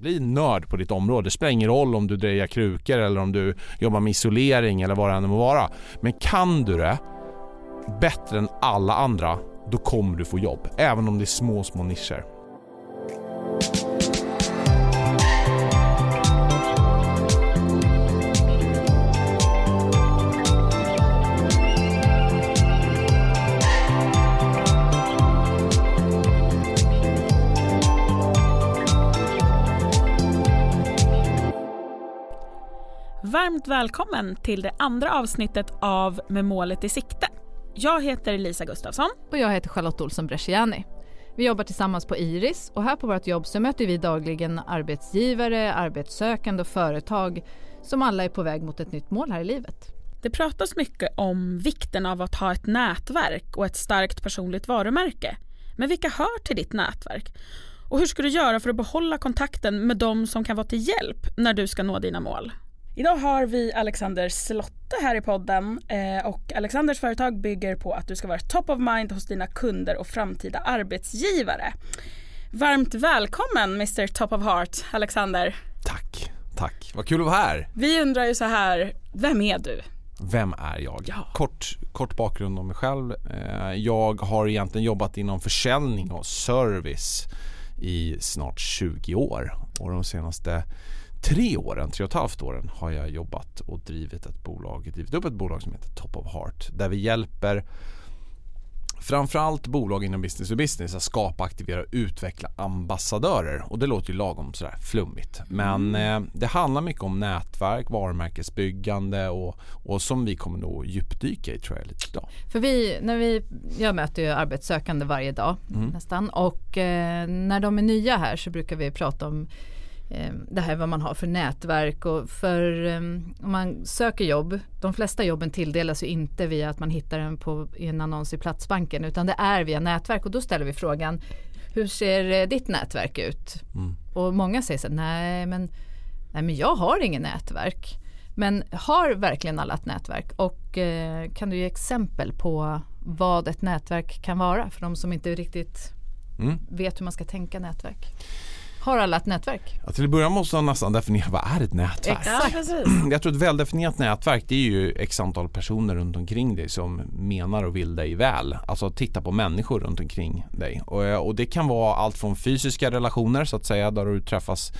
Bli nörd på ditt område. Det spelar ingen roll om du drejar krukor eller om du jobbar med isolering eller vad det än må vara. Men kan du det bättre än alla andra, då kommer du få jobb. Även om det är små, små nischer. Varmt välkommen till det andra avsnittet av Med målet i sikte. Jag heter Lisa Gustafsson. Och jag heter Charlotte Olsson Bresciani. Vi jobbar tillsammans på Iris och här på vårt jobb så möter vi dagligen arbetsgivare, arbetssökande och företag som alla är på väg mot ett nytt mål här i livet. Det pratas mycket om vikten av att ha ett nätverk och ett starkt personligt varumärke. Men vilka hör till ditt nätverk? Och hur ska du göra för att behålla kontakten med de som kan vara till hjälp när du ska nå dina mål? Idag har vi Alexander Slotte här i podden eh, och Alexanders företag bygger på att du ska vara top of mind hos dina kunder och framtida arbetsgivare. Varmt välkommen Mr Top of Heart, Alexander. Tack, tack. Vad kul att vara här. Vi undrar ju så här, vem är du? Vem är jag? Ja. Kort, kort bakgrund om mig själv. Eh, jag har egentligen jobbat inom försäljning och service i snart 20 år och de senaste tre åren, tre och ett halvt åren har jag jobbat och drivit ett bolag, drivit upp ett bolag som heter Top of Heart där vi hjälper framförallt bolag inom business to business att skapa, aktivera och utveckla ambassadörer. Och det låter ju lagom sådär flummigt. Men eh, det handlar mycket om nätverk, varumärkesbyggande och, och som vi kommer nog djupdyka i tror jag lite idag. För vi, när vi, jag möter ju arbetssökande varje dag Mm. nästan och eh, när de är nya här så brukar vi prata om det här vad man har för nätverk och för eh, om man söker jobb, de flesta jobben tilldelas ju inte via att man hittar den på en annons i Platsbanken utan det är via nätverk och då ställer vi frågan hur ser eh, ditt nätverk ut? Mm. Och många säger så här, nej men, nej men jag har ingen nätverk. Men har verkligen alla ett nätverk? Och eh, kan du ge exempel på vad ett nätverk kan vara för de som inte riktigt Mm. vet hur man ska tänka nätverk? Har alla ett nätverk? Ja, till att börja måste man nästan definiera vad är ett nätverk? Exakt. Jag tror ett väldefinierat nätverk det är ju x antal personer runt omkring dig som menar och vill dig väl. Alltså titta på människor runt omkring dig. Och, eh, och det kan vara allt från fysiska relationer så att säga där du träffas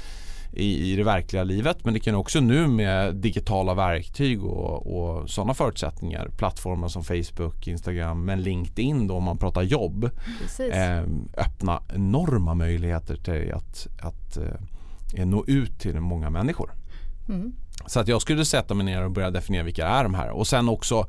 i, i det verkliga livet men det kan också nu med digitala verktyg och, och sådana förutsättningar plattformar som Facebook, Instagram men LinkedIn då om man pratar jobb eh, öppna enorma möjligheter till att, att eh, nå ut till många människor. Mm. Så att jag skulle sätta mig ner och börja definiera vilka är de här och sen också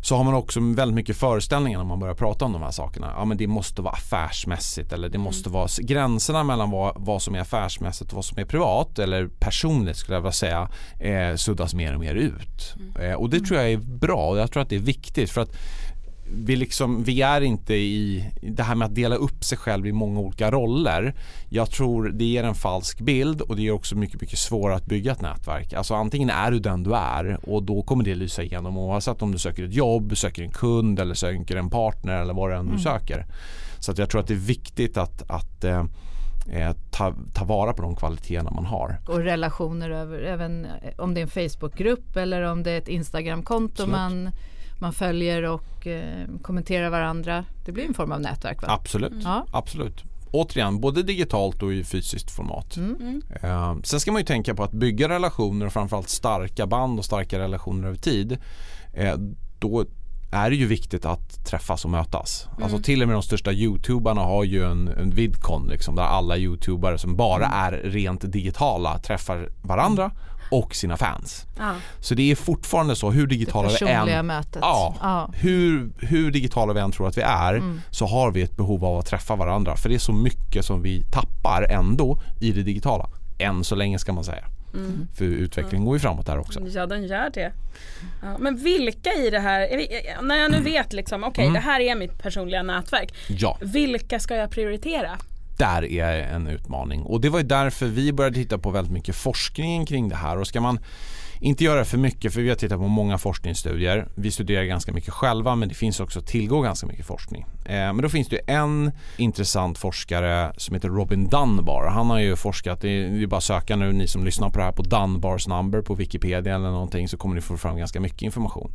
så har man också väldigt mycket föreställningar när man börjar prata om de här sakerna. Ja men det måste vara affärsmässigt eller det måste vara gränserna mellan vad, vad som är affärsmässigt och vad som är privat eller personligt skulle jag vilja säga eh, suddas mer och mer ut. Eh, och det tror jag är bra och jag tror att det är viktigt för att vi, liksom, vi är inte i det här med att dela upp sig själv i många olika roller. Jag tror det ger en falsk bild och det är också mycket, mycket svårare att bygga ett nätverk. Alltså antingen är du den du är och då kommer det lysa igenom oavsett om du söker ett jobb, söker en kund eller söker en partner eller vad det än du söker. Så att jag tror att det är viktigt att, att eh, eh, ta, ta vara på de kvaliteterna man har. Och relationer över, även om det är en Facebookgrupp eller om det är ett Instagramkonto man, man följer och eh, kommenterar varandra. Det blir en form av nätverk va? Absolut, Ja. absolut. Återigen, både digitalt och i fysiskt format. Mm. Eh, sen ska man ju tänka på att bygga relationer och framförallt starka band och starka relationer över tid. Eh, då är det ju viktigt att träffas och mötas. Alltså till och med de största youtubarna har ju en, en vidcon liksom, där alla youtubare som bara är rent digitala träffar varandra och sina fans. Ja. Så det är fortfarande så hur digitala vi än mötet. Ja, Ja. Hur, hur digitala vi än tror att vi är Mm. så har vi ett behov av att träffa varandra för det är så mycket som vi tappar ändå i det digitala. Än så länge ska man säga. Mm. För utvecklingen går ju framåt där också. Ja den gör det. Ja, men vilka i det här, när jag nu vet liksom, okej Mm. det här är mitt personliga nätverk. Ja, Vilka ska jag prioritera? Där är en utmaning. Och det var ju därför vi började titta på väldigt mycket forskning kring det här. Och ska man inte göra för mycket för vi har tittat på många forskningsstudier. Vi studerar ganska mycket själva men det finns också tillgå ganska mycket forskning. Eh, men då finns det en intressant forskare som heter Robin Dunbar. Han har ju forskat, det är bara att söka nu ni som lyssnar på det här på Dunbars number på Wikipedia eller någonting så kommer ni få fram ganska mycket information.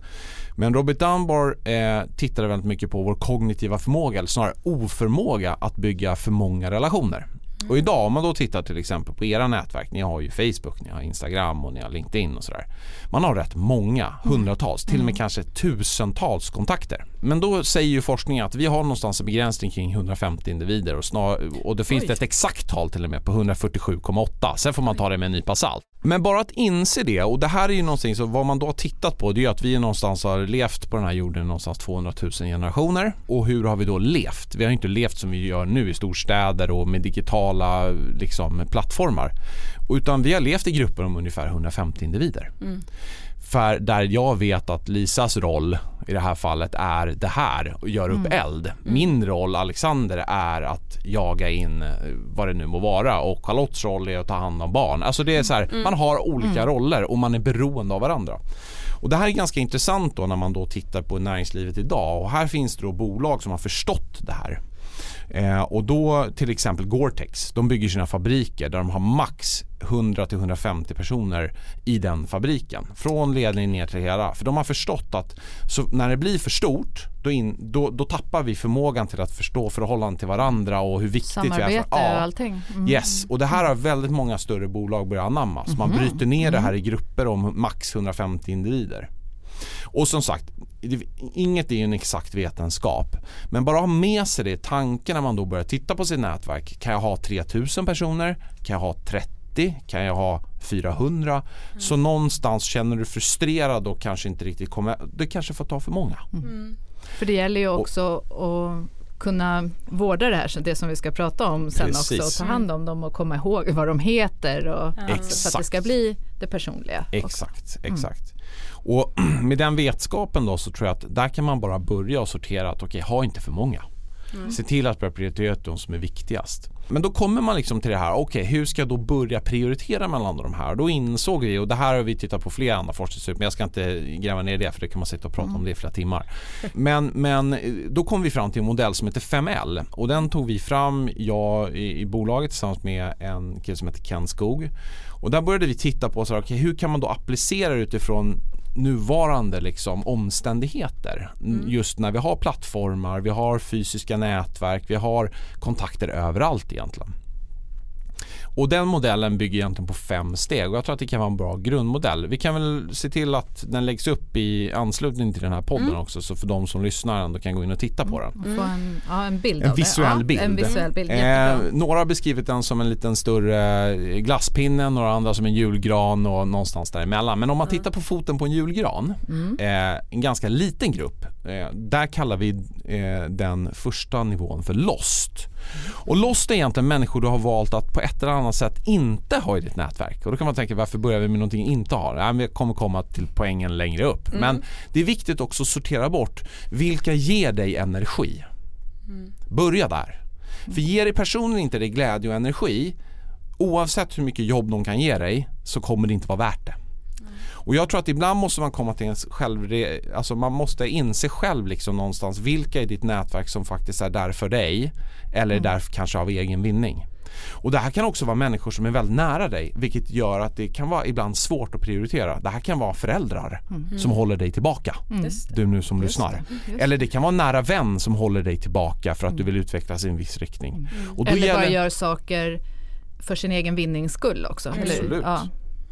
Men Robin Dunbar eh, tittade väldigt mycket på vår kognitiva förmåga eller snarare oförmåga att bygga för många relationer. Och idag om man då tittar till exempel på era nätverk, ni har ju Facebook, ni har Instagram och ni har LinkedIn och sådär. Man har rätt många, hundratals, till och med kanske tusentals kontakter. Men då säger ju forskningen att vi har någonstans en begränsning kring 150 individer och, snar, och då finns Oj. det ett exakt tal till och med på 147,8. Sen får man ta det med en nypa salt. Men bara att inse det och det här är ju någonting så vad man då har tittat på det är ju att vi någonstans har levt på den här jorden någonstans 200 000 generationer och hur har vi då levt? Vi har inte levt som vi gör nu i storstäder och med digitala liksom, plattformar utan vi har levt i grupper om ungefär 150 individer. Mm. För där jag vet att Lisas roll i det här fallet är det här och göra upp eld. Min roll Alexander är att jaga in eh, vad det nu må vara och Charlottes roll är att ta hand om barn. Alltså det är så här, man har olika roller och man är beroende av varandra. Och det här är ganska intressant då när man då tittar på näringslivet idag och här finns det då bolag som har förstått det här. Eh, och då till exempel Gore-Tex, de bygger sina fabriker där de har max 100-150 personer i den fabriken. Från ledning ner till hela. För de har förstått att när det blir för stort då, in, då, då tappar vi förmågan till att förstå förhållanden till varandra och hur viktigt vi är. Samarbete för- och allting. Mm. Yes, och det här har väldigt många större bolag börjat anamma. Så man bryter ner det här i grupper om max 150 individer. Och som sagt, inget är ju en exakt vetenskap. Men bara ha med sig det i tanken när man då börjar titta på sitt nätverk. Kan jag ha 3000 personer? Kan jag ha 30? Kan jag ha 400? Så någonstans känner du frustrerad och kanske inte riktigt kommer, det kanske får ta för många. För det gäller ju också att kunna vårda det här, så det som vi ska prata om sen Precis. också, och ta hand om dem och komma ihåg vad de heter och så att det ska bli det personliga. också. Exakt, exakt. Och med den vetskapen då så tror jag att där kan man bara börja och sortera att okej, ha inte för många. Se till att börja prioritera de som är viktigast. Men då kommer man liksom till det här, okej hur ska jag då börja prioritera mellan de här? Då insåg vi, och det här har vi tittat på flera andra forskningsstudier, men jag ska inte gräva ner det för det kan man sitta och prata om det i flera timmar. Men, men då kom vi fram till en modell som heter 5L och den tog vi fram, jag i, i bolaget tillsammans med en kille som heter Ken Skog. Och där började vi titta på så här, okay, hur kan man då applicera utifrån nuvarande liksom, omständigheter. Just när vi har plattformar, vi har fysiska nätverk, vi har kontakter överallt egentligen. Och den modellen bygger egentligen på fem steg och jag tror att det kan vara en bra grundmodell. Vi kan väl se till att den läggs upp i anslutning till den här podden också så för de som lyssnar ändå kan gå in och titta på den. Få en, ja, en bild En av det. visuell ja, bild. En visuell bild, Eh, några har beskrivit den som en liten större glasspinne, några andra som en julgran och någonstans däremellan. Men om man tittar på foten på en julgran, eh, en ganska liten grupp, eh, där kallar vi eh, den första nivån för lost. Och lost är egentligen människor du har valt att på ett eller annat sätt inte ha i ditt nätverk. Och då kan man tänka varför börjar vi med någonting vi inte har? Ja, jag kommer komma till poängen längre upp. Men det är viktigt också att sortera bort vilka ger dig energi. Börja där. För ger dig personen inte dig glädje och energi oavsett hur mycket jobb de kan ge dig så kommer det inte vara värt det. Och jag tror att ibland måste man komma till en själv, alltså man måste inse själv liksom någonstans vilka i ditt nätverk som faktiskt är där för dig eller är där kanske av egen vinning. Och det här kan också vara människor som är väldigt nära dig vilket gör att det kan vara ibland svårt att prioritera. Det här kan vara föräldrar som håller dig tillbaka. Det. Du nu som lyssnar. Eller det kan vara en nära vän som håller dig tillbaka för att du vill utvecklas i en viss riktning. Och då Eller bara gäller- gör saker för sin egen vinnings skull också. Absolut. Ja.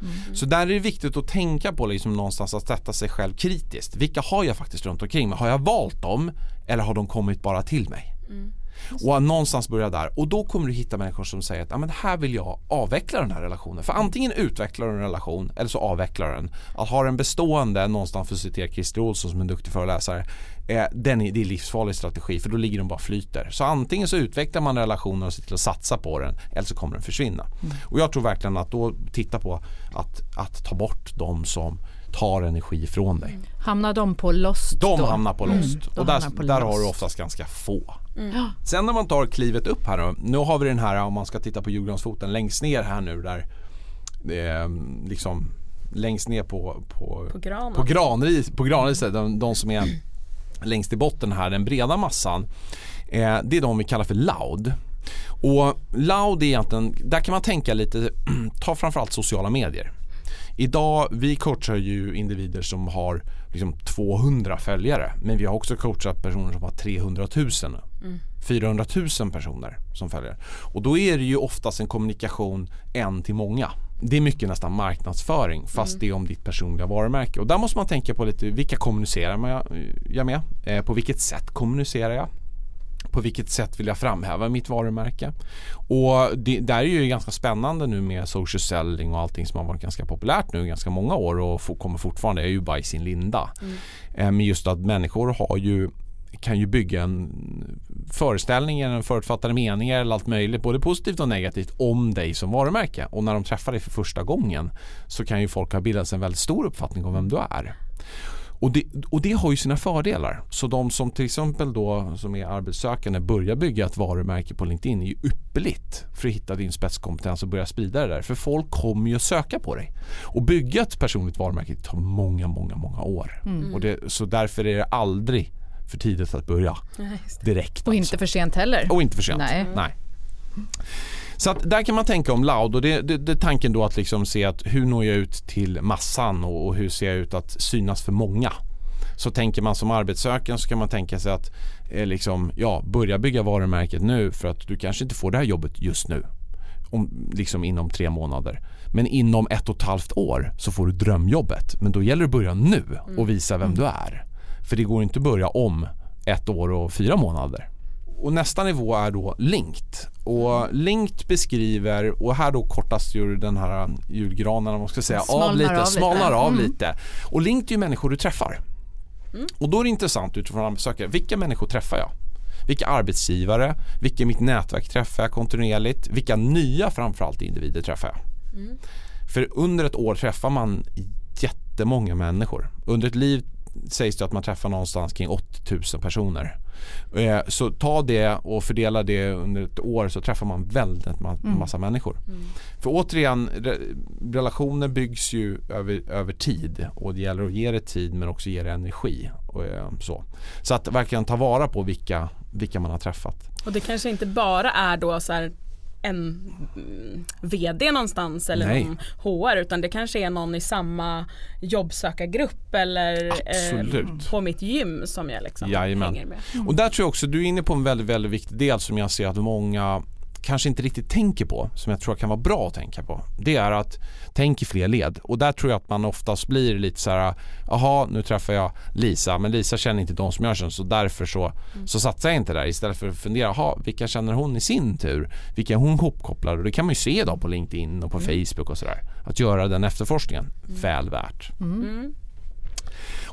Mm. Så där är det viktigt att tänka på liksom någonstans att sätta sig själv kritiskt. Vilka har jag faktiskt runt omkring mig? Har jag valt dem eller har de kommit bara till mig? Mm. Och någonstans börja där och då kommer du hitta människor som säger att ah, men här vill jag avveckla den här relationen. För antingen utvecklar du en relation eller så avvecklar du den. Att ha den bestående, någonstans för att citera Christer Olsson som är en duktig föreläsare, eh, den är, det är livsfarlig strategi för då ligger de bara flyter. Så antingen så utvecklar man relationen och ser till att satsa på den eller så kommer den försvinna. Och jag tror verkligen att då titta på att, att ta bort de som tar energi från dig. Hamnar de på lost De då? hamnar på lost de och där, på där har du lost. oftast ganska få. Ja. Sen när man tar klivet upp här då, nu har vi den här om man ska titta på julgransfoten längst ner här nu där är liksom längst ner på, på, På granen. på, granris, på granriset, de, de som är längst i botten här, den breda massan. Eh, det är de vi kallar för loud. Och loud är egentligen, där kan man tänka lite, ta framförallt sociala medier. Idag, vi coachar ju individer som har liksom 200 följare men vi har också coachat personer som har 300 000. 400 000 personer som följer. Och då är det ju oftast en kommunikation en till många. Det är mycket nästan marknadsföring fast det är om ditt personliga varumärke. Och där måste man tänka på lite vilka kommunicerar jag, jag med? Eh, på vilket sätt kommunicerar jag? På vilket sätt vill jag framhäva mitt varumärke? Och det där är ju ganska spännande nu med social selling och allting som har varit ganska populärt nu ganska många år och kommer fortfarande, är ju bara i sin linda. Eh, Men just att människor har ju kan ju bygga en föreställning, en förutfattade meningar eller allt möjligt, både positivt och negativt om dig som varumärke. Och när de träffar dig för första gången så kan ju folk ha bildat sig en väldigt stor uppfattning om vem du är. Och det, och det har ju sina fördelar. Så de som till exempel då som är arbetssökande börjar bygga ett varumärke på LinkedIn är ju ypperligt för att hitta din spetskompetens och börja sprida det där. För folk kommer ju att söka på dig. Och bygga ett personligt varumärke tar många, många, många år. Och det, så därför är det aldrig för tidigt att börja direkt. Och alltså. inte för sent heller. Och inte för sent. Nej. Nej. Så att där kan man tänka om loud och det, det, det är tanken då att liksom se att hur når jag ut till massan och, och hur ser jag ut att synas för många. Så tänker man som arbetssökande så kan man tänka sig att eh, liksom, ja, börja bygga varumärket nu för att du kanske inte får det här jobbet just nu. Om, liksom inom tre månader. Men inom ett och ett halvt år så får du drömjobbet. Men då gäller det att börja nu och visa vem du är. För det går inte att börja om ett år och fyra månader. Och nästa nivå är då linked. Och linked beskriver, och här då kortas ju den här julgranen man ska säga av lite, av lite. smalnar av Mm. lite. Och linked är ju människor du träffar. Och då är det intressant utifrån arbetssökare, vilka människor träffar jag? Vilka arbetsgivare, vilka i mitt nätverk träffar jag kontinuerligt? Vilka nya framförallt individer träffar jag? För under ett år träffar man jättemånga människor. Under ett liv sägs det att man träffar någonstans kring 80 000 personer. Eh, Så ta det och fördela det under ett år så träffar man väldigt ma- massa människor. För återigen, re- relationer byggs ju över, över tid och det gäller att ge det tid men också ge det energi. Och, eh, så. så att verkligen ta vara på vilka, vilka man har träffat. Och det kanske inte bara är då så här en mm, VD någonstans eller Nej. någon HR utan det kanske är någon i samma jobbsökargrupp eller Absolut. på mitt gym som jag liksom Jajamän. hänger med. Och där tror jag också, du är inne på en väldigt, väldigt viktig del som jag ser att många kanske inte riktigt tänker på, som jag tror kan vara bra att tänka på. Det är att tänk i fler led. Och där tror jag att man oftast blir lite så här, jaha nu träffar jag Lisa, men Lisa känner inte de som jag känner så därför så, så satsar jag inte där istället för att fundera, jaha vilka känner hon i sin tur? Vilka är hon hopkopplad? Och det kan man ju se idag på LinkedIn och på Facebook och sådär. Att göra den efterforskningen, väl värt. Mm.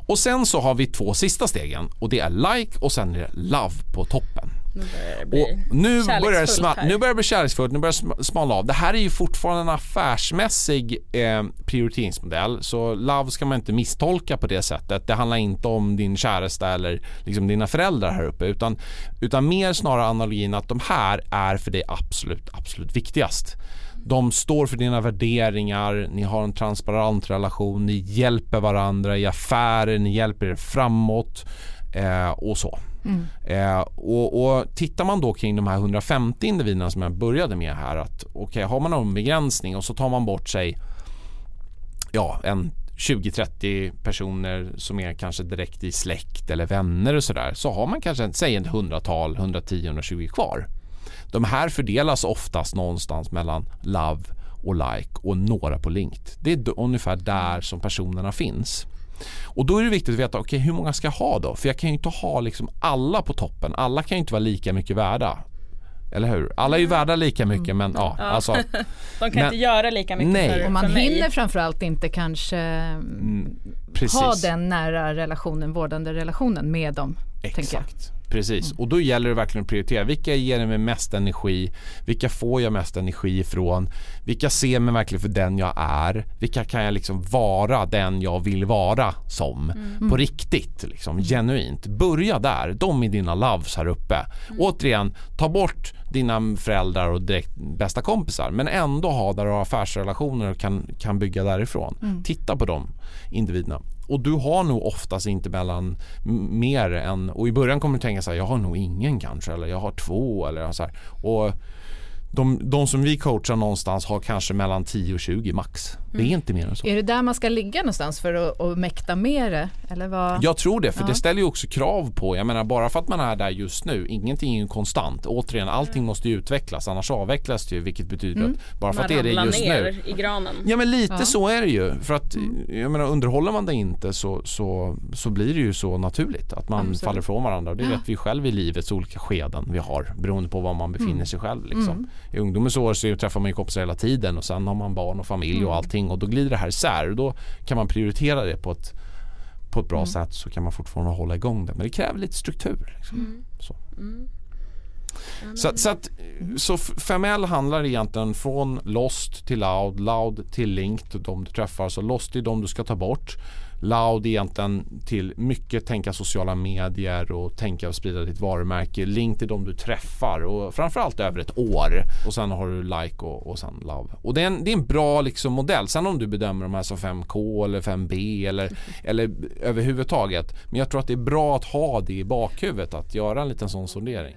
Och sen så har vi två sista stegen och det är like och sen är det love på toppen. Nu börjar det bli Och nu börjar, det kärleksfullt sma- här. nu börjar det bli kärleksfullt, nu börjar det sm- smala av. Det här är ju fortfarande en affärsmässig eh, prioriteringsmodell så love ska man inte misstolka på det sättet. Det handlar inte om din käresta eller liksom dina föräldrar här uppe utan, utan mer snarare analogin att de här är för dig absolut, absolut viktigast. De står för dina värderingar, ni har en transparent relation, ni hjälper varandra i affärer, ni hjälper er framåt eh, och så. Mm. Eh, och, och tittar man då kring de här 150 individerna som jag började med här att okej, har man en begränsning och så tar man bort sig ja, en 20-30 personer som är kanske direkt i släkt eller vänner och sådär så har man kanske säg ett hundratal, 110-120 kvar. De här fördelas oftast någonstans mellan love och like och några på linked. Det är ungefär där som personerna finns. Och då är det viktigt att veta, okej hur många ska jag ha då? För jag kan ju inte ha liksom alla på toppen. Alla kan ju inte vara lika mycket värda. Eller hur? Alla är ju värda lika mycket men ja, Ja. alltså De kan Men- inte göra lika mycket Nej. för, Och man för mig. hinner framförallt inte kanske mm, ha den nära relationen, vårdande relationen med dem. tänker jag. Exakt. Precis, och då gäller det verkligen att prioritera. Vilka ger mig mest energi? Vilka får jag mest energi ifrån? Vilka ser mig verkligen för den jag är? Vilka kan jag liksom vara den jag vill vara som? På riktigt, liksom, genuint. Börja där. De är dina loves här uppe. Återigen, ta bort dina föräldrar och direkt bästa kompisar men ändå ha där du har affärsrelationer och kan, kan bygga därifrån. Mm. Titta på de individerna. Och du har nog oftast inte mellan mer än, och i början kommer du tänka så här, jag har nog ingen kanske eller jag har två eller så här. Och de, de som vi coachar någonstans har kanske mellan 10 och 20 max. Det är Mm. inte mer än så. Är det där man ska ligga någonstans för att, att mäkta med det? Eller vad? Jag tror det, för Ja. det ställer ju också krav på, jag menar bara för att man är där just nu, ingenting är ju konstant. Återigen, allting måste ju utvecklas, annars avvecklas det ju, vilket betyder Mm. att bara för Man att det är det just ner nu. i granen. Ja men lite Ja. så är det ju. För att Mm. jag menar underhåller man det inte så, så, så blir det ju så naturligt att man Absolut. faller ifrån varandra. Och det Ja. vet vi själv i livets olika skeden vi har beroende på var man befinner Mm. sig själv. Liksom. I ungdomens år så träffar man ju kompisar hela tiden och sen har man barn och familj och Mm. allting och då glider det här isär och då kan man prioritera det på ett, på ett bra Mm. sätt så kan man fortfarande hålla igång det. Men det kräver lite struktur. Liksom. Mm. Så. Mm. Ja, Så, så, att, så 5L handlar egentligen från Lost till Loud, Loud till Linked, de du träffar. Så Lost är de du ska ta bort. Loud egentligen till mycket tänka sociala medier och tänka och sprida ditt varumärke. Link till de du träffar och framförallt över ett år. Och sen har du Like och, och sen Love. Och det är en, det är en bra liksom modell. Sen om du bedömer de här som 5K eller 5B eller, eller överhuvudtaget. Men jag tror att det är bra att ha det i bakhuvudet att göra en liten sån sondering.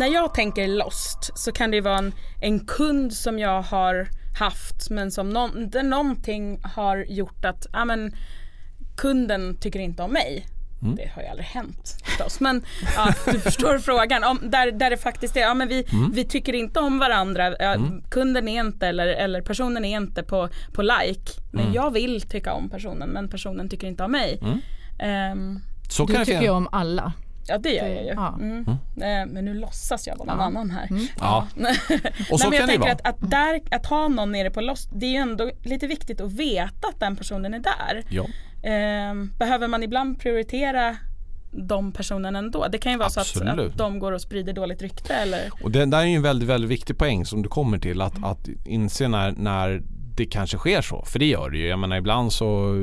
När jag tänker lost så kan det vara en, en kund som jag har haft men som någon, där någonting har gjort att ja, men, kunden tycker inte om mig. Mm. Det har ju aldrig hänt förstås men ja, du förstår frågan. Om, där, där det faktiskt är, ja men vi, Mm. vi tycker inte om varandra, ja, Mm. kunden är inte eller, eller personen är inte på, på like. Men Mm. jag vill tycka om personen men personen tycker inte om mig. Mm. Ehm, Så Du tycker ju om alla. Ja det gör jag ju. Ja. Mm. Eh, men nu låtsas jag vara någon Ja. annan här. Mm. Ja. Och så Nej, men jag kan det tänker vara. att, att, där, att ha någon nere på Lost, det är ju ändå lite viktigt att veta att den personen är där. Ja. Ehm, behöver man ibland prioritera de personerna ändå? Det kan ju vara så att, Absolut. att de går och sprider dåligt rykte eller Och det där är ju en väldigt, väldigt viktig poäng som du kommer till att, att inse när, när det kanske sker så. För det gör det ju. Jag menar ibland så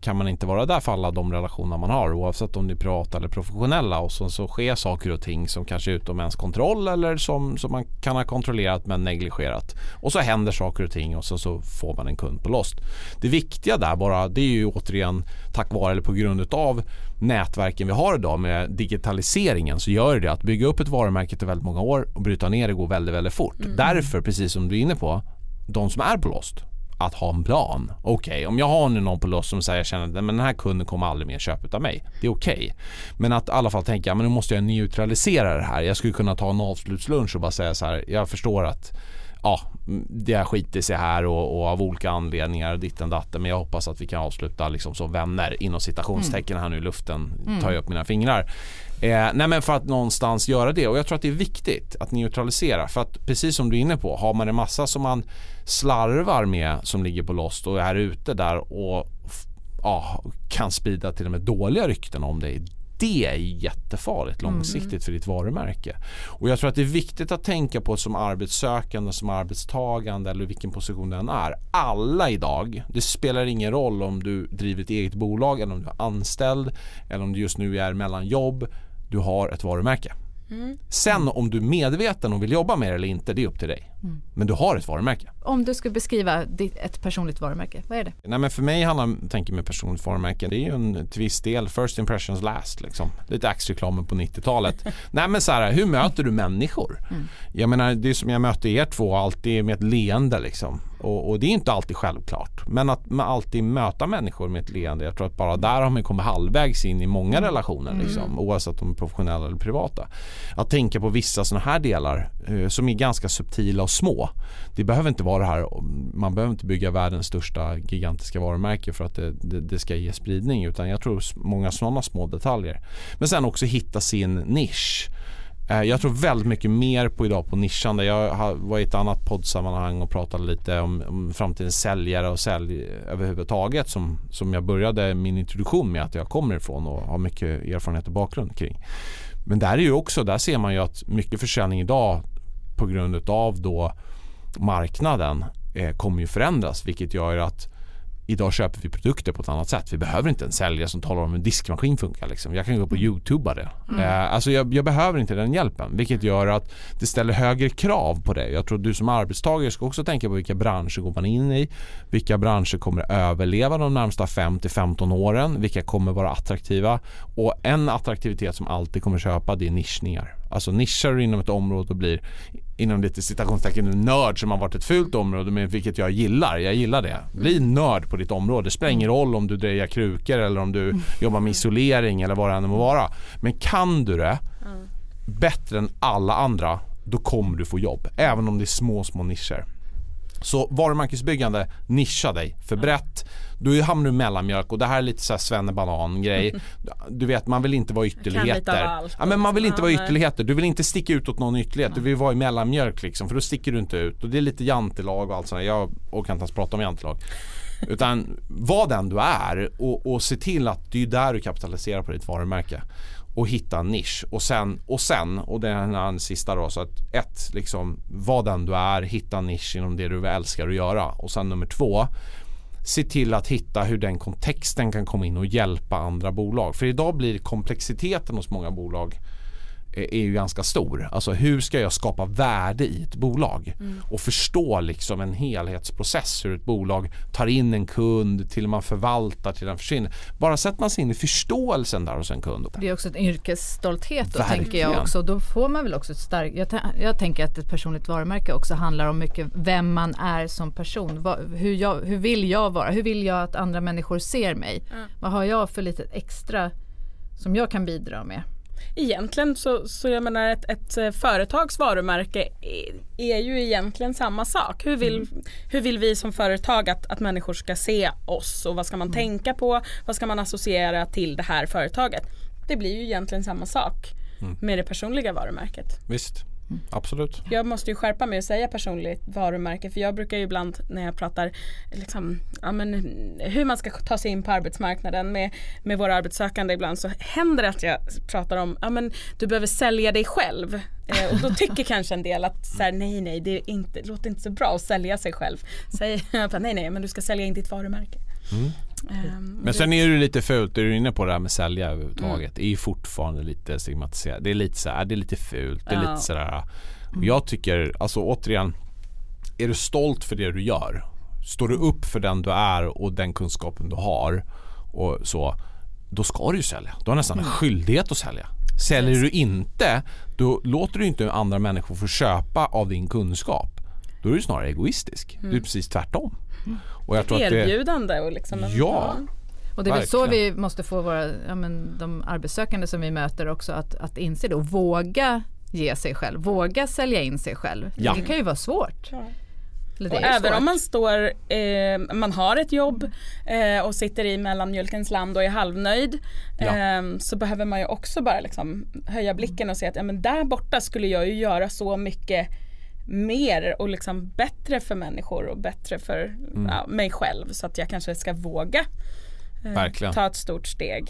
kan man inte vara där för alla de relationer man har oavsett om det är privata eller professionella och så, så sker saker och ting som kanske är utom ens kontroll eller som, som man kan ha kontrollerat men negligerat. Och så händer saker och ting och så, så får man en kund på Lost. Det viktiga där bara det är ju återigen tack vare eller på grund av nätverken vi har idag med digitaliseringen så gör det att bygga upp ett varumärke till väldigt många år och bryta ner det går väldigt, väldigt fort. Därför, precis som du är inne på, de som är på Lost att ha en plan. Okej, om jag har nu någon på Lost som säger jag känner att men den här kunden kommer aldrig mer köpa av mig. Det är okej. Men att i alla fall tänka, men nu måste jag neutralisera det här. Jag skulle kunna ta en avslutslunch och bara säga så här, jag förstår att ja, det har skitit sig här och, och av olika anledningar ditten datten men jag hoppas att vi kan avsluta liksom som vänner inom citationstecken här nu i luften tar jag upp mina fingrar. Eh, nej men för att någonstans göra det och jag tror att det är viktigt att neutralisera för att precis som du är inne på har man en massa som man slarvar med som ligger på Lost och är ute där och ja, kan sprida till och med dåliga rykten om dig det är jättefarligt långsiktigt för ditt varumärke. Och jag tror att det är viktigt att tänka på som arbetssökande, som arbetstagande eller vilken position den är. Alla idag, det spelar ingen roll om du driver ett eget bolag eller om du är anställd eller om du just nu är mellan jobb. Du har ett varumärke. Sen om du är medveten och vill jobba med det eller inte, det är upp till dig. Men du har ett varumärke. Om du skulle beskriva ett personligt varumärke, vad är det? Nej men för mig handlar tänker med personligt varumärke Det är ju en till viss del first impressions last liksom. Lite axreklamen på 90-talet. Nej men så här, hur möter du människor? Jag menar det är som jag möter er två alltid med ett leende liksom. Och, och det är inte alltid självklart. Men att man alltid möta människor med ett leende. Jag tror att bara där har man kommit halvvägs in i många relationer liksom. Oavsett om de är professionella eller privata. Att tänka på vissa sådana här delar eh, som är ganska subtila och små. Det behöver inte vara det här, man behöver inte bygga världens största gigantiska varumärke för att det, det, det ska ge spridning utan jag tror många sådana små detaljer. Men sen också hitta sin nisch. Eh, jag tror väldigt mycket mer på idag på nischande. Jag var i ett annat poddsammanhang och pratade lite om, om framtidens säljare och sälj överhuvudtaget som, som jag började min introduktion med att jag kommer ifrån och har mycket erfarenhet och bakgrund kring. Men där är ju också, där ser man ju att mycket försäljning idag på grund av då marknaden eh, kommer ju förändras vilket gör att Idag köper vi produkter på ett annat sätt. Vi behöver inte en säljare som talar om hur en diskmaskin funkar. Liksom. Jag kan gå på Mm. YouTube det. Eh, alltså jag, jag behöver inte den hjälpen. Vilket gör att det ställer högre krav på dig. Jag tror du som arbetstagare ska också tänka på vilka branscher går man in i. Vilka branscher kommer överleva de närmsta 5-15 åren. Vilka kommer vara attraktiva. Och en attraktivitet som alltid kommer köpa det är nischningar. Alltså nischar du inom ett område och blir inom lite citationstecken en nörd som har varit ett fult område men vilket jag gillar. Jag gillar det. Bli nörd på ditt område. Det spelar ingen roll om du drejar krukor eller om du jobbar med isolering eller vad det än må vara. Men kan du det bättre än alla andra då kommer du få jobb. Även om det är små, små nischer. Så varumärkesbyggande, nischa dig för brett. Du hamnar du i mellanmjölk och det här är lite såhär svennebanan grej. Du vet man vill inte vara ytterligheter. allt Ja, men man vill inte vara ytterligheter. Du vill inte sticka ut åt någon ytterlighet. Du vill vara i mellanmjölk liksom för då sticker du inte ut. Och det är lite jantelag och allt sånt. Jag orkar inte ens prata om jantelag. Utan var den du är och, och se till att det är där du kapitaliserar på ditt varumärke. Och hitta en nisch. Och sen, och sen, och det är den sista då. Så att ett, liksom vad den du är, hitta en nisch inom det du älskar att göra. Och sen nummer två, se till att hitta hur den kontexten kan komma in och hjälpa andra bolag. För idag blir komplexiteten hos många bolag eh, är ju ganska stor. Alltså hur ska jag skapa värde i ett bolag? Och förstå liksom en helhetsprocess hur ett bolag tar in en kund till man förvaltar till den försvinner. Bara sätter man sig in i förståelsen där hos en kund. Det är också en yrkesstolthet då Verkligen. tänker jag också. Då får man väl också ett starkt, jag, jag tänker att ett personligt varumärke också handlar om mycket vem man är som person. Vad, hur, jag, hur vill jag vara? Hur vill jag att andra människor ser mig? Vad har jag för lite extra som jag kan bidra med? Egentligen så, så jag menar ett, ett eh, företags varumärke är, ju egentligen samma sak. Hur vill, hur vill vi som företag att, att människor ska se oss och vad ska man tänka på? Vad ska man associera till det här företaget? Det blir ju egentligen samma sak med det personliga varumärket. Visst, absolut. Jag måste ju skärpa mig och säga personligt varumärke för jag brukar ju ibland när jag pratar liksom, ja, men, hur man ska ta sig in på arbetsmarknaden med, med våra arbetssökande ibland så händer det att jag pratar om ja, men, du behöver sälja dig själv eh, och då tycker kanske en del att så här, nej nej det, är inte, det låter inte så bra att sälja sig själv. Säger jag bara, nej nej men du ska sälja in ditt varumärke. Ehm, och Men sen är det lite fult, är du inne på det här med sälja överhuvudtaget. Det är ju fortfarande lite stigmatiserat. Det är lite så här, det är lite fult. Det är Ja. lite sådär. Och Jag tycker, alltså återigen. Är du stolt för det du gör? Står du upp för den du är och den kunskapen du har och så. Då ska du ju sälja. Du har nästan en skyldighet att sälja. Säljer du inte, då låter du inte andra människor få köpa av din kunskap. Då är du snarare egoistisk. Du är precis tvärtom. Och jag tror att det, erbjudande och liksom Ja. Och det är väl så vi måste få våra, ja, men, de arbetssökande som vi möter också att, att inse det och våga ge sig själv, våga sälja in sig själv. Ja. Det kan ju vara svårt. Ja. Och även svårt. om man står, eh, man har ett jobb eh, och sitter i mellanmjölkens land och är halvnöjd Ja. eh, så behöver man ju också bara liksom höja blicken och se att ja, men där borta skulle jag ju göra så mycket mer och liksom bättre för människor och bättre för Mm. ja, mig själv så att jag kanske ska våga eh, ta ett stort steg.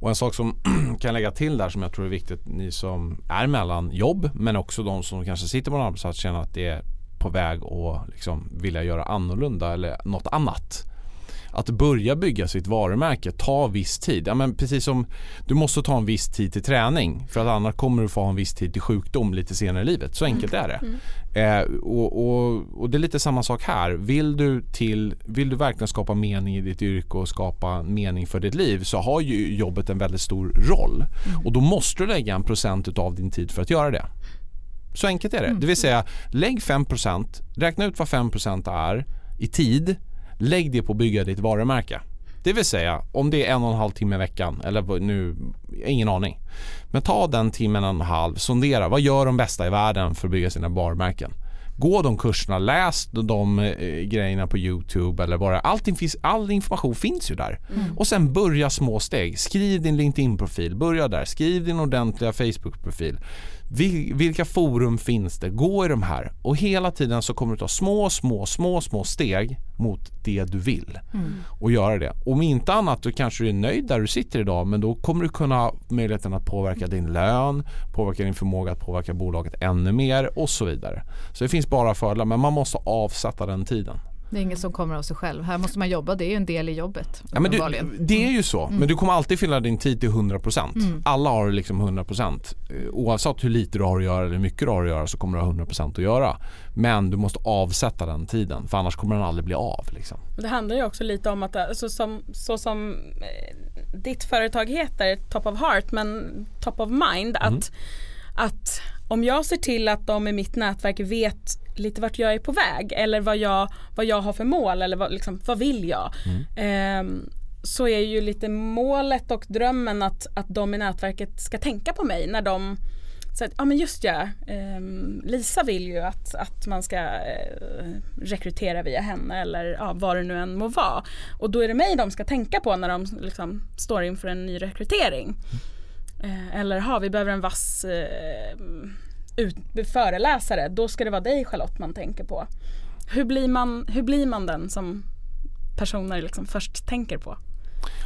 Och en sak som kan lägga till där som jag tror är viktigt ni som är mellan jobb men också de som kanske sitter på en arbetsplats känner att det är på väg att liksom vilja göra annorlunda eller något annat. Att börja bygga sitt varumärke tar viss tid. Ja, men precis som du måste ta en viss tid till träning för att annars kommer du få ha en viss tid till sjukdom lite senare i livet. Så enkelt är det. Eh, och, och, och det är lite samma sak här. Vill du, till, vill du verkligen skapa mening i ditt yrke och skapa mening för ditt liv så har ju jobbet en väldigt stor roll. Och då måste du lägga en procent av din tid för att göra det. Så enkelt är det. Det vill säga lägg 5%, räkna ut vad 5% är i tid. Lägg det på att bygga ditt varumärke. Det vill säga om det är en och en halv timme i veckan eller nu, ingen aning. Men ta den timmen och en halv, sondera vad gör de bästa i världen för att bygga sina varumärken. Gå de kurserna, läs de eh, grejerna på Youtube eller bara allting finns, all information finns ju där. Och sen börja små steg. Skriv din LinkedIn-profil, börja där. Skriv din ordentliga Facebook-profil. Vil- vilka forum finns det? Gå i de här och hela tiden så kommer du ta små, små, små, små steg mot det du vill och göra det. Om inte annat då kanske du är nöjd där du sitter idag men då kommer du kunna ha möjligheten att påverka din lön, påverka din förmåga att påverka bolaget ännu mer och så vidare. Så det finns bara fördelar men man måste avsätta den tiden. Det är inget som kommer av sig själv. Här måste man jobba, det är ju en del i jobbet. Ja, men du, det är ju så, Mm. men du kommer alltid fylla din tid till 100%. Mm. Alla har liksom 100%. Eh, Oavsett hur lite du har att göra eller hur mycket du har att göra så kommer du ha 100% att göra. Men du måste avsätta den tiden för annars kommer den aldrig bli av. Liksom. Det handlar ju också lite om att så som, så som eh, ditt företag heter Top of Heart men Top of Mind Mm. att, att om jag ser till att de i mitt nätverk vet lite vart jag är på väg eller vad jag, vad jag har för mål eller vad, liksom, vad vill jag. Ehm, så är ju lite målet och drömmen att, att de i nätverket ska tänka på mig när de så att, ja men just ja, ehm, Lisa vill ju att, att man ska eh, rekrytera via henne eller ja, vad det nu än må vara. Och då är det mig de ska tänka på när de liksom, står inför en ny rekrytering. Eh, eller ha vi behöver en vass eh, ut, föreläsare, då ska det vara dig Charlotte man tänker på. Hur blir man, hur blir man den som personer liksom först tänker på?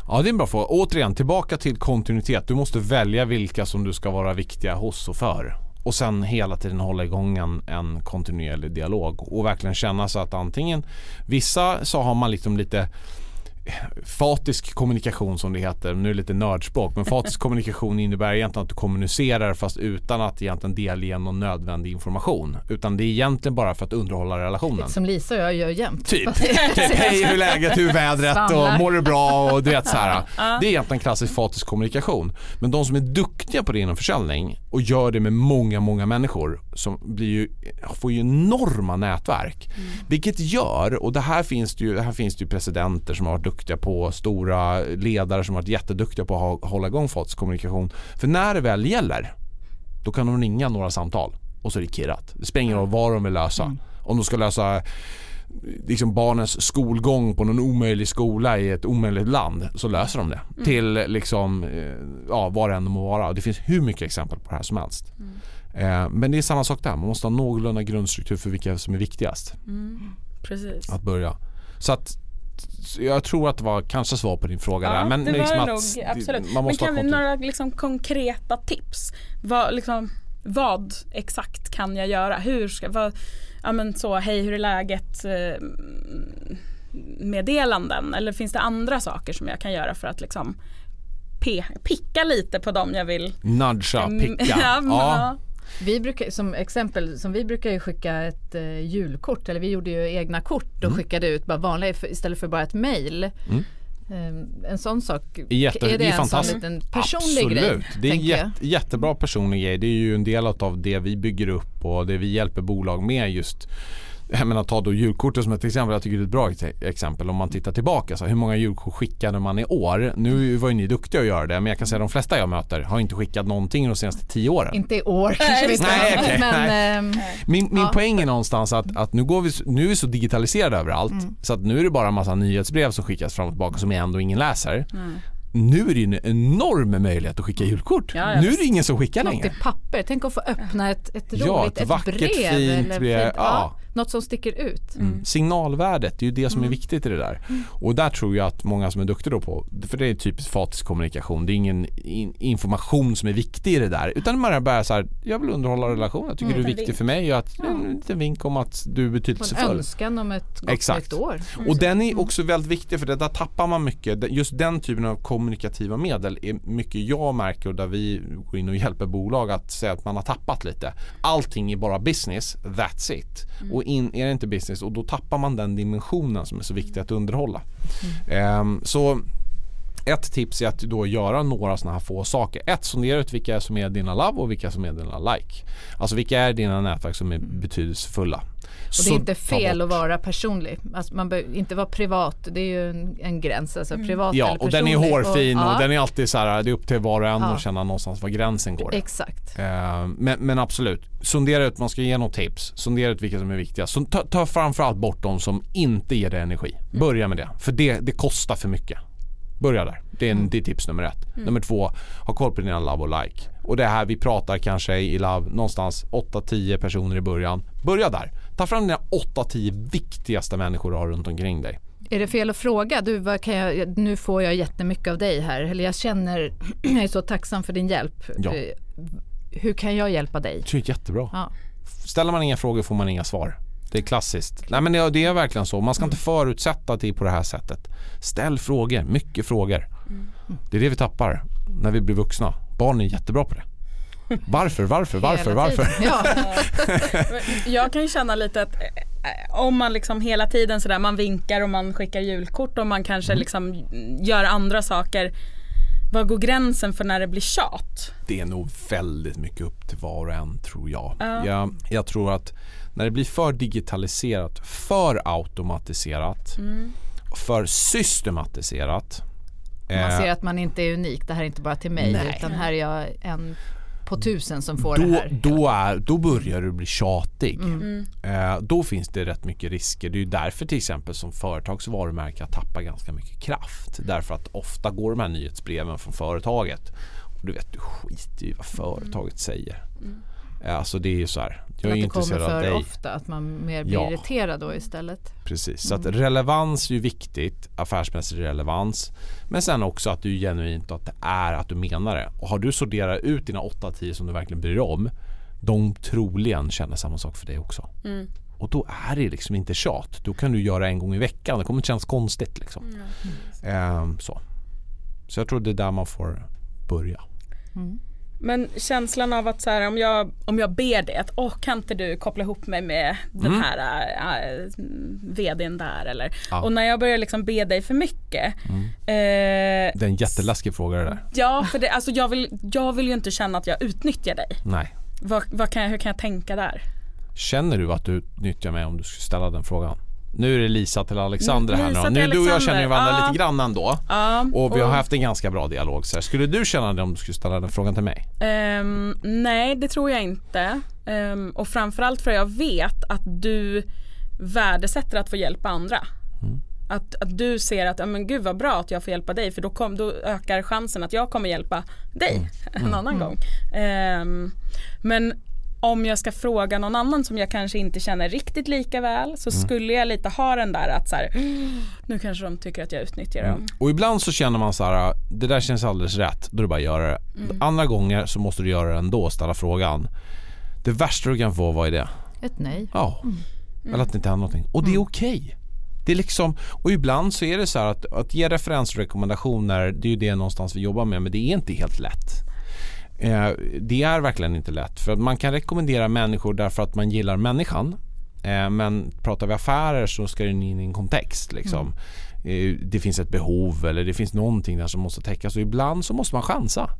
Ja det är en bra fråga. Återigen tillbaka till kontinuitet. Du måste välja vilka som du ska vara viktiga hos och för. Och sen hela tiden hålla igång en, en kontinuerlig dialog och verkligen känna så att antingen vissa så har man liksom lite fatisk kommunikation som det heter, nu är det lite nördspråk, men fatisk kommunikation innebär egentligen att du kommunicerar fast utan att egentligen delge någon nödvändig information. Utan det är egentligen bara för att underhålla relationen. Som Lisa och jag gör jämt. Typ. typ hej hur är läget, hur är vädret och mår du bra och du vet så här. Det är egentligen klassisk fatisk kommunikation. Men de som är duktiga på det inom försäljning och gör det med många, många människor som blir ju, får ju enorma nätverk. Vilket gör, och det här finns det ju, här finns det ju presidenter som har varit duktiga på, stora ledare som varit jätteduktiga på att hålla igång fatisk kommunikation. För när det väl gäller, då kan de ringa några samtal och så är det kirrat. Det spelar ingen roll vad de vill lösa. Om de ska lösa liksom barnens skolgång på någon omöjlig skola i ett omöjligt land så löser de det. Till liksom, eh, ja vad det än må vara. Det finns hur mycket exempel på det här som helst. Eh, Men det är samma sak där, man måste ha någorlunda grundstruktur för vilka som är viktigast Precis. att börja. Så att jag tror att det var kanske svar på din fråga Ja, där. Men det var liksom det att nog, absolut. man Men måste kan ha vi några liksom konkreta tips? Vad, liksom, vad exakt kan jag göra? Hur ska, vad, ja men så, hej hur är läget? Eh, meddelanden eller finns det andra saker som jag kan göra för att liksom picka lite på dem jag vill Nudga, picka. ja, ja. Vi brukar, som exempel, som vi brukar ju skicka ett eh, julkort, eller vi gjorde ju egna kort och skickade ut bara vanliga istället för bara ett mail. Mm. Eh, en sån sak, Jätte, är det, det är en sån liten personlig Absolut. grej? Det är en jätte, jättebra personlig grej. Det är ju en del av det vi bygger upp och det vi hjälper bolag med just jag menar ta då julkortet som ett exempel. Jag tycker det är ett bra ex- exempel om man tittar tillbaka. Så hur många julkort skickade man i år? Nu var ju ni duktiga att göra det men jag kan säga att de flesta jag möter har inte skickat någonting de senaste tio åren. Inte i år kanske vi ska Nej, okej, men ehm, Min, min Ja. poäng är någonstans att, att nu, går vi, nu är vi så digitaliserade överallt Mm. så att nu är det bara en massa nyhetsbrev som skickas fram och tillbaka som ändå ingen läser. Nu är det ju en enorm möjlighet att skicka julkort. Ja, ja, nu är det ingen som skickar något längre. i papper. Tänk att få öppna ett, ett roligt, Ja, ett ett, vackert, brev. fint eller brev, fint, ja. Något som sticker ut. Mm. Signalvärdet, det är ju det som är viktigt i det där. Och där tror jag att många som är duktiga då på, för det är typiskt fatisk kommunikation, det är ingen in, information som är viktig i det där. Utan man bara så här, jag vill underhålla relationen, jag tycker du är viktig för mig och att, en liten vink om att du är Och en betydelsefull. önskan om ett gott Exakt. nytt år. Och den är också väldigt viktig för det, där tappar man mycket. Just den typen av kommunikativa medel är mycket jag märker och där vi går in och hjälper bolag att säga att man har tappat lite. Allting är bara business, that's it. Och in, är det inte business och då tappar man den dimensionen som är så viktig att underhålla. Ehm, så ett tips är att då göra några sådana här få saker. Ett, sondera ut vilka som är dina love och vilka som är dina like. Alltså vilka är dina nätverk som är betydelsefulla. Och det är inte fel att vara personlig. Alltså man behöver inte vara privat. Det är ju en, en gräns. Alltså privat Ja, eller och den är hårfin och, ja, den är alltid så här, det är upp till var och en Ja. att känna någonstans var gränsen går. Exakt. Eh, men, men absolut, sondera ut, man ska ge något tips. Sondera ut vilka som är viktiga. Så ta, ta framförallt bort de som inte ger dig energi. Börja med det, för det, det kostar för mycket. Börja där. Det är, en, det är tips nummer ett. Nummer två, ha koll på dina love och like. Och det här vi pratar kanske i love någonstans 8-10 personer i början. Börja där. Ta fram dina 8-10 viktigaste människor du har runt omkring dig. Är det fel att fråga? Du, vad kan jag, nu får jag jättemycket av dig här. Eller jag känner, jag är så tacksam för din hjälp. Ja. Eh, Hur kan jag hjälpa dig? Det är jättebra. Ja. Ställer man inga frågor får man inga svar. Det är klassiskt. Nej men det, det är verkligen så. Man ska inte förutsätta att det är på det här sättet. Ställ frågor, mycket frågor. Det är det vi tappar när vi blir vuxna. Barn är jättebra på det. Varför, varför, varför, varför? Ja. Jag kan ju känna lite att eh, om man liksom hela tiden sådär man vinkar och man skickar julkort och man kanske Mm. liksom gör andra saker. Var går gränsen för när det blir tjat? Det är nog väldigt mycket upp till var och en tror jag. Ja. Jag, jag tror att när det blir för digitaliserat, för automatiserat, Mm. för systematiserat. Man eh, ser att man inte är unik, det här är inte bara till mig Nej. utan här är jag en på tusen som får det då, här. då, är, då börjar du bli tjatig. Mm. Eh, då finns det rätt mycket risker. Det är ju därför till exempel som företags varumärke tappar ganska mycket kraft. Därför att ofta går de här nyhetsbreven från företaget och du vet, du skiter ju i vad företaget säger. Eh, Alltså det är ju så här. Jag är att ju det kommer intresserad av för dig. ofta, att man mer blir Ja. irriterad då istället. Precis, så att relevans är ju viktigt, affärsmässig relevans. Men sen också att du genuint att det är att du menar det. Och har du sorterat ut dina 8-10 som du verkligen bryr dig om, de troligen känner samma sak för dig också. Mm. Och då är det liksom inte tjat. Då kan du göra en gång i veckan. Det kommer inte kännas konstigt liksom. Ehm, så. så jag tror det är där man får börja. Men känslan av att så här, om, jag, om jag ber dig att åh kan inte du koppla ihop mig med den Mm. här äh, vdn där eller Ja. Mm. och när jag börjar liksom be dig för mycket eh, Det är en jätteläskig fråga det där. Ja för det, alltså jag, vill, jag vill ju inte känna att jag utnyttjar dig. Nej. Vad, vad kan jag, hur kan jag tänka där? Känner du att du utnyttjar mig om du skulle ställa den frågan? Nu är det Lisa till Alexander här Lisa nu. Nu du och jag Alexander. känner ju varandra Ja. lite grann ändå. Ja, Och vi har haft en ganska bra dialog. Så här. Skulle du känna det om du skulle ställa den frågan till mig? Ehm, nej det tror jag inte. Ehm, och framförallt för jag vet att du värdesätter att få hjälpa andra. Mm. Att, att du ser att, ja, men gud vad bra att jag får hjälpa dig för då, kom, då ökar chansen att jag kommer hjälpa dig Mm. en annan gång. Ehm, men om jag ska fråga någon annan som jag kanske inte känner riktigt lika väl så Mm. skulle jag lite ha den där att så här, nu kanske de tycker att jag utnyttjar dem. Och ibland så känner man så här, det där känns alldeles rätt. Då är det bara att göra det. Andra gånger så måste du göra det ändå och ställa frågan. Det värsta du kan få, vad är det? Ett nej. Ja. Eller att det inte händer någonting. Och det är okej. Det är liksom, och ibland så är det så här att, att ge referensrekommendationer, det är ju det någonstans vi jobbar med, men det är inte helt lätt. Eh, det är verkligen inte lätt. För man kan rekommendera människor därför att man gillar människan. Eh, men pratar vi affärer så ska den in i en kontext. Liksom. Eh, det finns ett behov eller det finns någonting där som måste täckas och ibland så måste man chansa.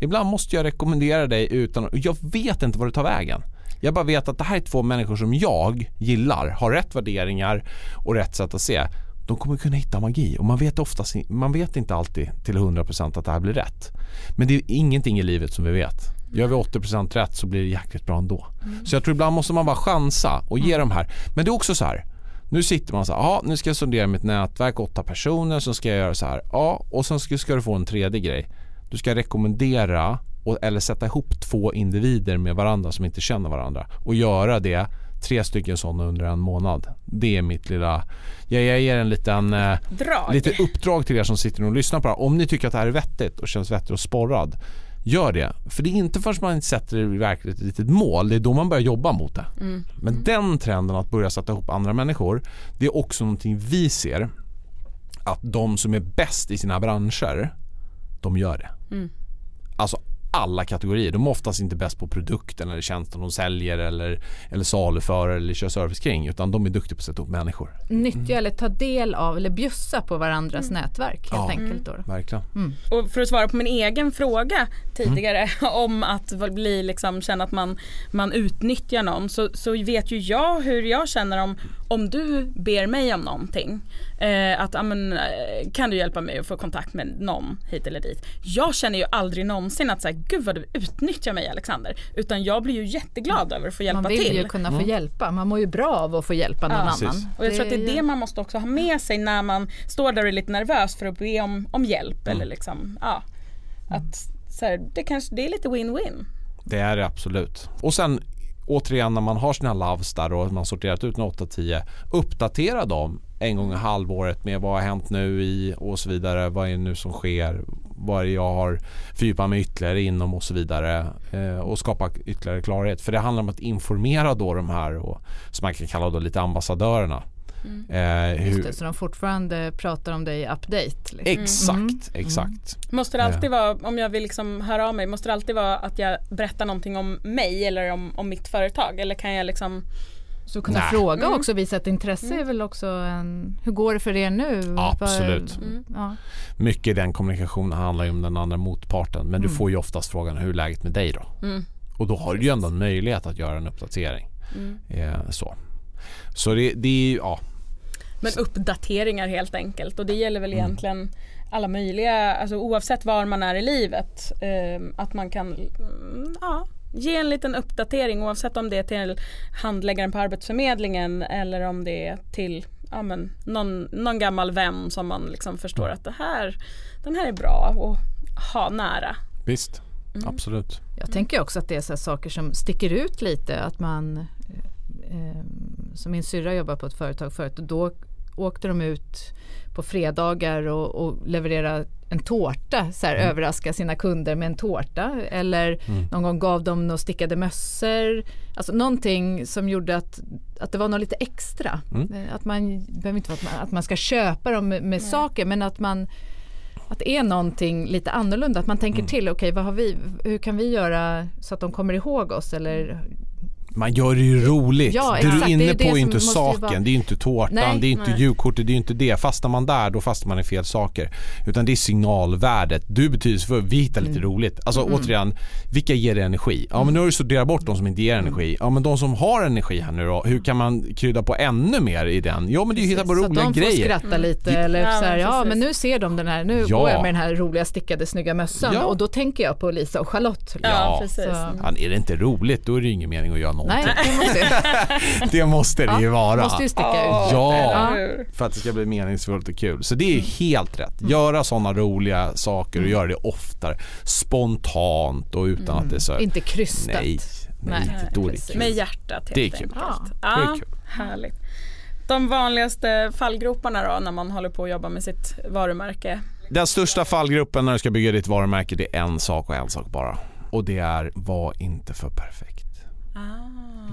Ibland måste jag rekommendera dig utan, jag vet inte var det tar vägen. Jag bara vet att det här är två människor som jag gillar, har rätt värderingar och rätt sätt att se. De kommer kunna hitta magi och man vet, oftast, man vet inte alltid till 100% att det här blir rätt. Men det är ingenting i livet som vi vet. Gör vi 80% rätt så blir det jäkligt bra ändå. Så jag tror ibland måste man bara chansa och ge de här. Men det är också så här. Nu sitter man så här, ja nu ska jag sondera mitt nätverk, åtta personer, så ska jag göra så här. Ja, och sen ska, ska du få en tredje grej. Du ska rekommendera och, eller sätta ihop två individer med varandra som inte känner varandra och göra det tre stycken sådana under en månad. Det är mitt lilla, jag, jag ger en liten eh, Drag. lite uppdrag till er som sitter och lyssnar på det här. Om ni tycker att det här är vettigt och känns vettigt och sporrad, gör det. För det är inte förrän man sätter det verkligt ett litet mål, det är då man börjar jobba mot det. Men den trenden att börja sätta ihop andra människor, det är också någonting vi ser att de som är bäst i sina branscher, de gör det. Alltså alla kategorier. De är oftast inte bäst på produkten eller tjänsten de säljer eller, eller saluför eller kör service kring utan de är duktiga på att sätta ihop människor. Nyttja eller ta del av eller bjussa på varandras nätverk helt Ja. enkelt. Då. Verkligen. Och för att svara på min egen fråga tidigare om att bli liksom, känna att man, man utnyttjar någon så, så vet ju jag hur jag känner om, om du ber mig om någonting. Eh, att amen, eh, kan du hjälpa mig att få kontakt med någon hit eller dit. Jag känner ju aldrig någonsin att så här, gud vad du utnyttjar mig Alexander. Utan jag blir ju jätteglad över att få hjälpa Man vill till. ju kunna få hjälpa, man mår ju bra av att få hjälpa någon Ja. Precis. annan. Och jag tror att det är det man måste också ha med sig när man står där och är lite nervös för att be om, om hjälp eller liksom, ja. Att så här, det kanske, det är lite win-win. Det är det absolut. Och sen återigen när man har sina loves där och man sorterat ut en 8-10 uppdatera dem en gång i halvåret med vad har hänt nu i och så vidare. Vad är det nu som sker? vad är det jag har fördjupat mig ytterligare inom och så vidare eh, och skapa ytterligare klarhet. För det handlar om att informera då de här och, som man kan kalla då lite ambassadörerna. Mm. Eh, hur, Just det, så de fortfarande pratar om dig i update? Liksom. Exakt, Mm. exakt. Måste det alltid vara, om jag vill liksom höra av mig, måste det alltid vara att jag berättar någonting om mig eller om, om mitt företag? Eller kan jag liksom Så kunna Nej. fråga Mm. också, visa ett intresse är väl också en, hur går det för er nu? Absolut. Vad- Mm. Ja. Mycket i den kommunikationen handlar ju om den andra motparten men du Mm. får ju oftast frågan hur är läget med dig då? Mm. Och då har du ju ändå en möjlighet att göra en uppdatering. Mm. Eh, så så det, det är ju, ja. Men uppdateringar helt enkelt och det gäller väl Mm. egentligen alla möjliga, alltså oavsett var man är i livet, eh, att man kan mm, ja, ge en liten uppdatering oavsett om det är till handläggaren på Arbetsförmedlingen eller om det är till ja, men, någon, någon gammal vän som man liksom förstår att det här, den här är bra att ha nära. Visst, Mm. absolut. Jag tänker också att det är så här saker som sticker ut lite. Att man, eh, som min syrra jobbar på ett företag förut och då åkte de ut på fredagar och, och levererade en tårta, så här, Mm. överraska sina kunder med en tårta. Eller Mm. någon gång gav de några stickade mössor. Alltså någonting som gjorde att, att det var något lite extra. Mm. Eh, Att man behöver inte vara att man, att man ska köpa dem med, med saker men att man att det är någonting lite annorlunda, att man tänker Mm. till, okej vad har vi, hur kan vi göra så att de kommer ihåg oss eller Man gör det ju roligt. Ja, det exakt. du är inne Det är på det är inte saken, vara- det är inte tårtan, Nej, det är inte nej. julkortet, det är inte det. Fastnar man där då fastnar man i fel saker. Utan det är signalvärdet. Du betyder för vi hittar lite Mm. roligt. Alltså återigen, vilka ger dig energi? Ja men nu har du sorterat bort de som inte ger Mm. energi. Ja men de som har energi här nu då, hur kan man krydda på ännu mer i den? Ja men det är ju hitta på så att roliga de får grejer. skratta lite Ja, eller ja, så här, men ja men nu ser de den här, nu Ja. går jag med den här roliga stickade snygga mössan Ja. och då tänker jag på Lisa och Charlotte. liksom. Ja. precis. Så- Mm. Ja, är det inte roligt då är det ingen mening att göra Nej, det måste, Det måste det ju vara. måste ju sticka Ja. ut. Ja. För att det ska bli meningsfullt och kul. Så det är Mm. ju helt rätt. Göra sådana roliga saker och göra det oftare. Spontant och utan att det är så... Mm. Inte krystat. Nej, nej, Nej, inte då är det kul. Med hjärtat helt Det är kul. enkelt. Ja, det är Ja, kul. härligt. De vanligaste fallgroparna då när man håller på att jobba med sitt varumärke? Den största fallgruppen när du ska bygga ditt varumärke det är en sak och en sak bara. Och det är var inte för perfekt.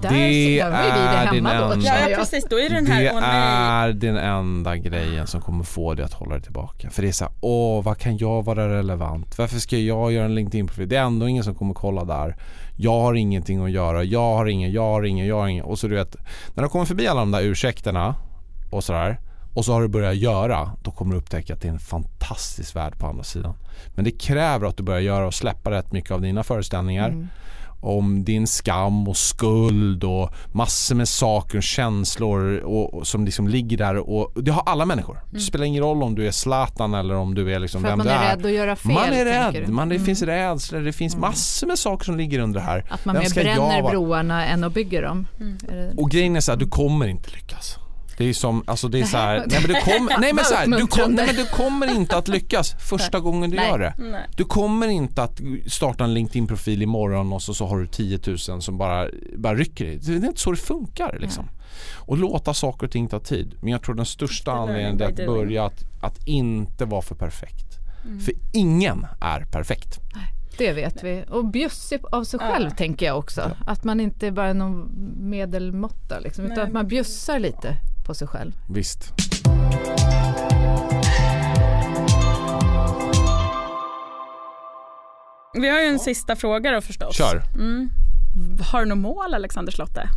Där, Det där vi det är din hemma då. enda- Ja, jag. precis. Då är det den här, Det nej. är den enda grejen som kommer få dig att hålla dig tillbaka. För det är så här, åh vad kan jag vara relevant? Varför ska jag göra en LinkedIn-profil? Det är ändå ingen som kommer kolla där. Jag har ingenting att göra, jag har ingen, jag har ingen, jag har ingen. Och så du vet, när du kommer förbi alla de där ursäkterna och sådär och så har du börjat göra, då kommer du upptäcka att det är en fantastisk värld på andra sidan. Men det kräver att du börjar göra och släppa rätt mycket av dina föreställningar Mm. Om din skam och skuld och massor med saker och känslor och, och som liksom ligger där och det har alla människor. Det spelar ingen roll om du är Zlatan eller om du är liksom För vem man du är är. rädd att göra fel. man är rädd? Mm. man, det finns rädslor, det finns massor med saker som ligger under det här. Att man mer bränner broarna än att bygga dem. Det- Och grejen är så här, du kommer inte lyckas. Det är som, alltså det är så här, Nej. nej men du kommer, nej men så här, du, kom, nej men du kommer inte att lyckas första gången du Nej. gör det. Nej. Du kommer inte att starta en LinkedIn-profil imorgon och så, så har du 10 000 som bara, bara rycker i. Det är inte så det funkar liksom. Och låta saker och ting ta tid. Men jag tror den största anledningen är att börja att, att inte vara för perfekt. För ingen är perfekt. Det vet vi. Och bjussig av sig själv Ja. tänker jag också. Att man inte bara är någon medelmåtta liksom, utan Nej. att man bjussar lite på sig själv. Visst. Vi har ju en sista fråga då förstås. Kör. Mm. Har du något mål Alexander Slotte?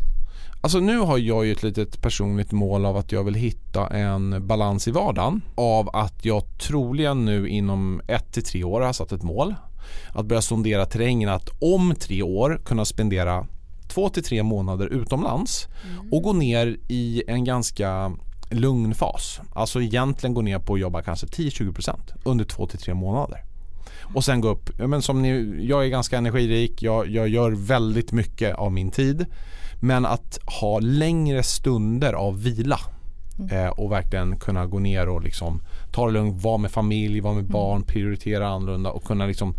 Alltså nu har jag ju ett litet personligt mål av att jag vill hitta en balans i vardagen. Av att jag troligen nu inom ett till tre år har satt ett mål. Att börja sondera terrängen att om tre år kunna spendera två till tre månader utomlands och gå ner i en ganska lugn fas. Alltså egentligen gå ner på att jobba kanske 10-20% under två till tre månader. Och sen gå upp, men som ni, jag är ganska energirik, jag, jag gör väldigt mycket av min tid. Men att ha längre stunder av vila eh, och verkligen kunna gå ner och liksom ta det lugnt, vara med familj, vara med barn, prioritera annorlunda och kunna liksom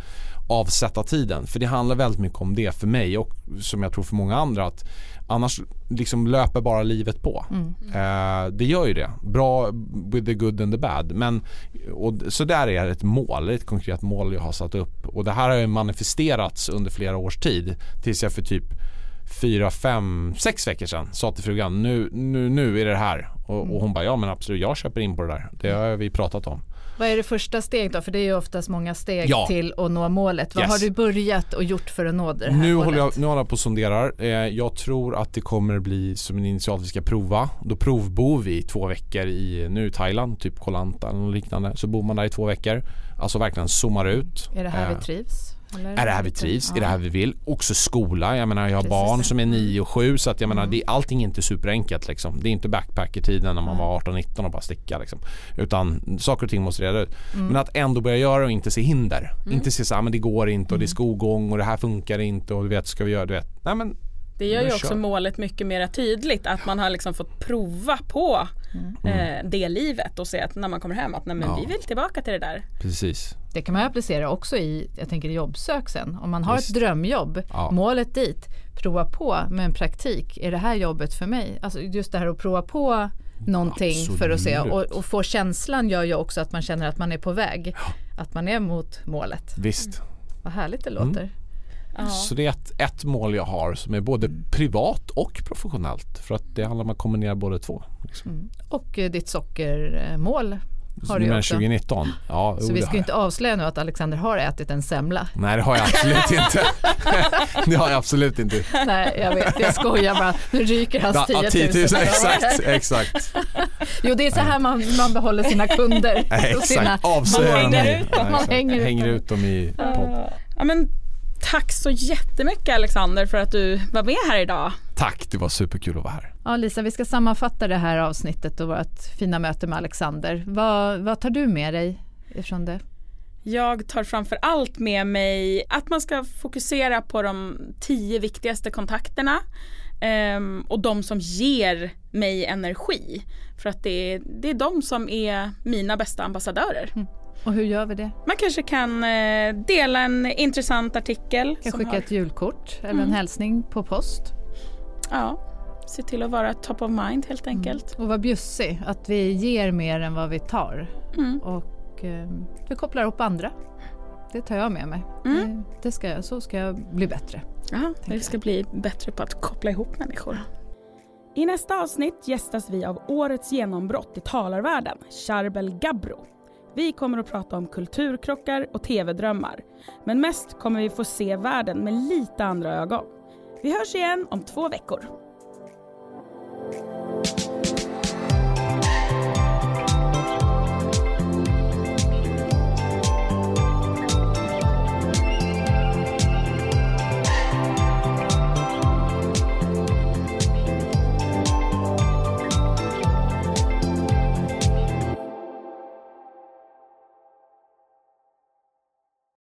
avsätta tiden. För det handlar väldigt mycket om det för mig och som jag tror för många andra att annars liksom löper bara livet på. Mm. Eh, det gör ju det. Bra with the good and the bad. Men, och, så där är ett mål, ett konkret mål jag har satt upp. Och det här har ju manifesterats under flera års tid tills jag för typ fyra, fem, sex veckor sedan sa till frugan nu, nu, nu är det här. Och, och hon bara ja men absolut jag köper in på det där. Det har vi pratat om. Vad är det första steg då? För det är ju oftast många steg ja. till att nå målet. Vad yes. har du börjat och gjort för att nå det här nu målet? Håller jag, nu håller jag på och sonderar. Eh, jag tror att det kommer bli som en initial vi ska prova. Då provbor vi två veckor i nu Thailand, typ Koh Lanta eller liknande. Så bor man där i två veckor. Alltså verkligen zoomar ut. Är det här vi eh, trivs? Är det här vi trivs? Ja. Är det här vi vill? Också skola. Jag menar jag har Precis. barn som är 9 och 7 så att jag menar mm. det, allting är inte superenkelt liksom. Det är inte backpackertiden när man var 18-19 och bara sticka liksom. Utan saker och ting måste reda ut. Mm. Men att ändå börja göra och inte se hinder. Mm. Inte se så här, men det går inte och det är mm. skogång och det här funkar inte och du vet, ska vi göra, du vet. Nej men det gör ju också målet mycket mer tydligt att man har liksom fått prova på mm. eh, det livet och se att när man kommer hem att nej, men ja. vi vill tillbaka till det där. Precis. Det kan man applicera också i jag tänker jobbsök sen. Om man har Visst. ett drömjobb, ja. målet dit, prova på med en praktik. Är det här jobbet för mig? Alltså just det här att prova på någonting Absolut. för att se och, och, få känslan gör ju också att man känner att man är på väg. Ja. Att man är mot målet. Visst. Mm. Vad härligt det låter. Mm. Så det är ett, ett mål jag har som är både privat och professionellt. För att det handlar om att kombinera båda två. Liksom. Mm. Och eh, ditt sockermål har du också. 2019. Ja, så vi ska inte avslöja nu att Alexander har ätit en semla. Nej det har jag absolut inte. det har jag absolut inte. Nej jag vet, jag skojar bara. Nu ryker hans 10 000. Ja, 10 000 exakt, exakt. Jo det är så här man, man behåller sina kunder. exakt, sina, avslöjar man hänger ut dem. Man hänger, hänger ut dem i podd. Ja, men Tack så jättemycket Alexander för att du var med här idag. Tack, det var superkul att vara här. Ja, Lisa, vi ska sammanfatta det här avsnittet och vårt fina möte med Alexander. Vad, vad tar du med dig ifrån det? Jag tar framför allt med mig att man ska fokusera på de tio viktigaste kontakterna um, och de som ger mig energi. För att det är, det är de som är mina bästa ambassadörer. Mm. Och hur gör vi det? Man kanske kan eh, dela en intressant artikel. Kan skicka har... ett julkort eller mm. en hälsning på post. Ja, se till att vara top of mind helt mm. enkelt. Mm. Och vara bjussig, att vi ger mer än vad vi tar. Mm. Och eh, vi kopplar upp andra. Det tar jag med mig. Mm. Det ska, så ska jag bli bättre. Ja, vi ska bli bättre på att koppla ihop människor. I nästa avsnitt gästas vi av årets genombrott i talarvärlden, Charbel Gabro. Vi kommer att prata om kulturkrockar och tv-drömmar. Men mest kommer vi få se världen med lite andra ögon. Vi hörs igen om två veckor.